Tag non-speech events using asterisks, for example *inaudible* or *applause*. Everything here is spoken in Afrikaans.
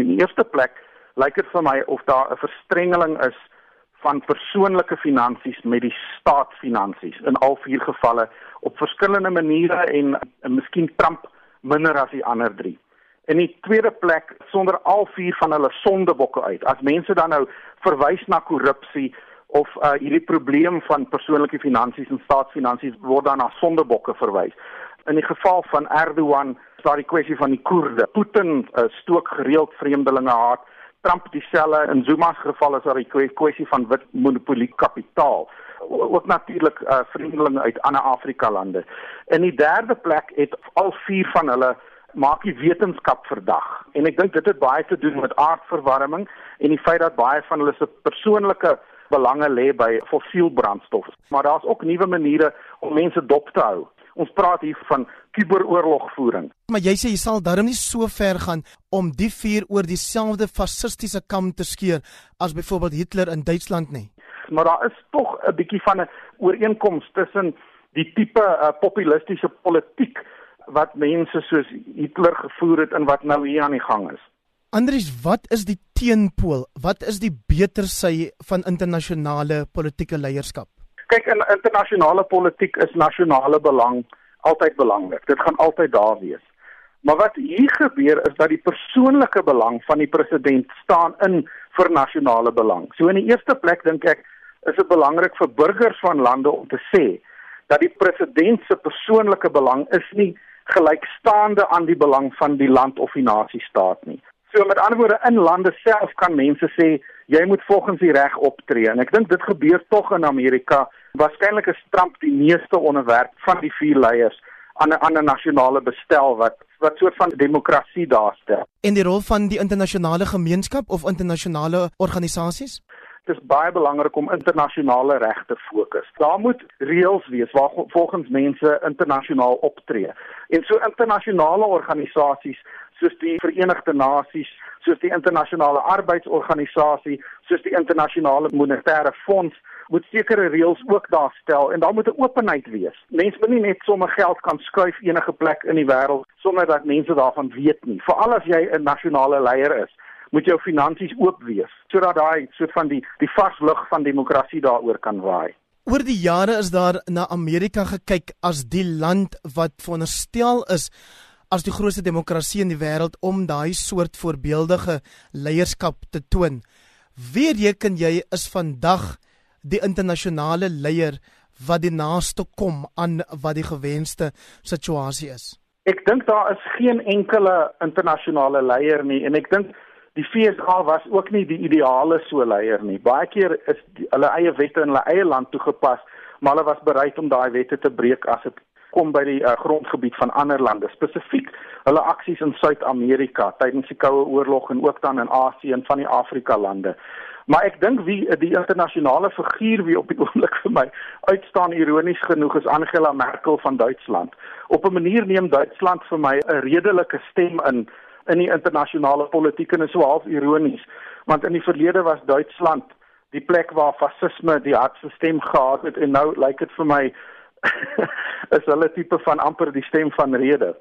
In die eerste plek lyk dit vir my of daar 'n verstrengeling is van persoonlike finansies met die staatsfinansies in al vier gevalle op verskillende maniere en, en miskien Trump minder as die ander drie. In die tweede plek sonder al vier van hulle sondebokke uit. As mense dan nou verwys na korrupsie of uh, hierdie probleem van persoonlike finansies en staatsfinansies word dan na sondebokke verwys. In die geval van Erdogan is daar die kwessie van die Koerde. Putin uh, stook gereeld vreemdelinge haat. Trump dieselfde in Zuma se geval is daar die kwessie van wit monopolie kapitaal ook natuurlik uh, vreemdelinge uit ander Afrika lande. In die derde plek het al vier van hulle maak die wetenskap verdag. En ek dink dit het baie te doen met aardverwarming en die feit dat baie van hulle se persoonlike belange lê by fossielbrandstof. Maar daar's ook nuwe maniere om mense dop te hou. Ons praat hier van kuberoorlogvoering. Maar jy sê jy sal darm nie so ver gaan om die vier oor dieselfde fasistiese kam te skeer as byvoorbeeld Hitler in Duitsland nie. Maar daar is tog 'n bietjie van 'n ooreenkoms tussen die tipe uh, populistiese politiek wat mense soos Hitler gevoer het en wat nou hier aan die gang is. Andries, wat is die teenpool? Wat is die beter sy van internasionale politieke leierskap? Kyk, in internasionale politiek is nasionale belang altyd belangrik. Dit gaan altyd daar wees. Maar wat hier gebeur is dat die persoonlike belang van die president staan in vir nasionale belang. So in die eerste plek dink ek is dit belangrik vir burgers van lande om te sê dat die president se persoonlike belang is nie gelykstaande aan die belang van die land of die nasiestaat nie. So met ander woorde in lande self kan mense sê jy moet volgens die reg optree en ek dink dit gebeur tog in Amerika. Waarskynlik is Trump die meeste onderwerp van die vier leiers aan 'n ander nasionale bestel wat wat soort van demokrasie daarstel. En die rol van die internasionale gemeenskap of internasionale organisasies? Dit is baie belangrik om internasionale reg te fokus. Daar moet reëls wees waar volgens mense internasionaal optree. En so internasionale organisasies soos die Verenigde Nasies, soos die Internasionale Arbeidsorganisasie, soos die Internasionale Monetaire Fonds moet sekere reëls ook daar stel en daar moet 'n openheid wees. Mense moet nie net sommer geld kan skuif enige plek in die wêreld sonder dat mense daarvan weet nie. Veral as jy 'n nasionale leier is, moet jou finansies oop wees sodat daai soort van die die varslug van demokrasie daaroor kan waai. Oor die jare is daar na Amerika gekyk as die land wat veronderstel is as die grootste demokrasie in die wêreld om daai soort voorbeeldige leierskap te toon. Wie reken jy is vandag die internasionale leier wat die naaste kom aan wat die gewenste situasie is? Ek dink daar is geen enkele internasionale leier nie en ek dink die FSA was ook nie die ideale so leier nie. Baie keer is die, hulle eie wette in hulle eie land toegepas, maar hulle was bereid om daai wette te breek as dit kom by die uh, grondgebied van ander lande, spesifiek hulle aksies in Suid-Amerika tydens die Koue Oorlog en ook dan in Asië en van die Afrika lande. Maar ek dink wie die internasionale figuur wie op die *laughs* oomblik vir my uitstaan ironies genoeg is Angela Merkel van Duitsland. Op 'n manier neem Duitsland vir my 'n redelike stem in in die internasionale politiek en is so half ironies want in die verlede was Duitsland die plek waar fasisme die hardste stem gehad het en nou lyk dit vir my *laughs* is hulle tipe van amper die stem van rede.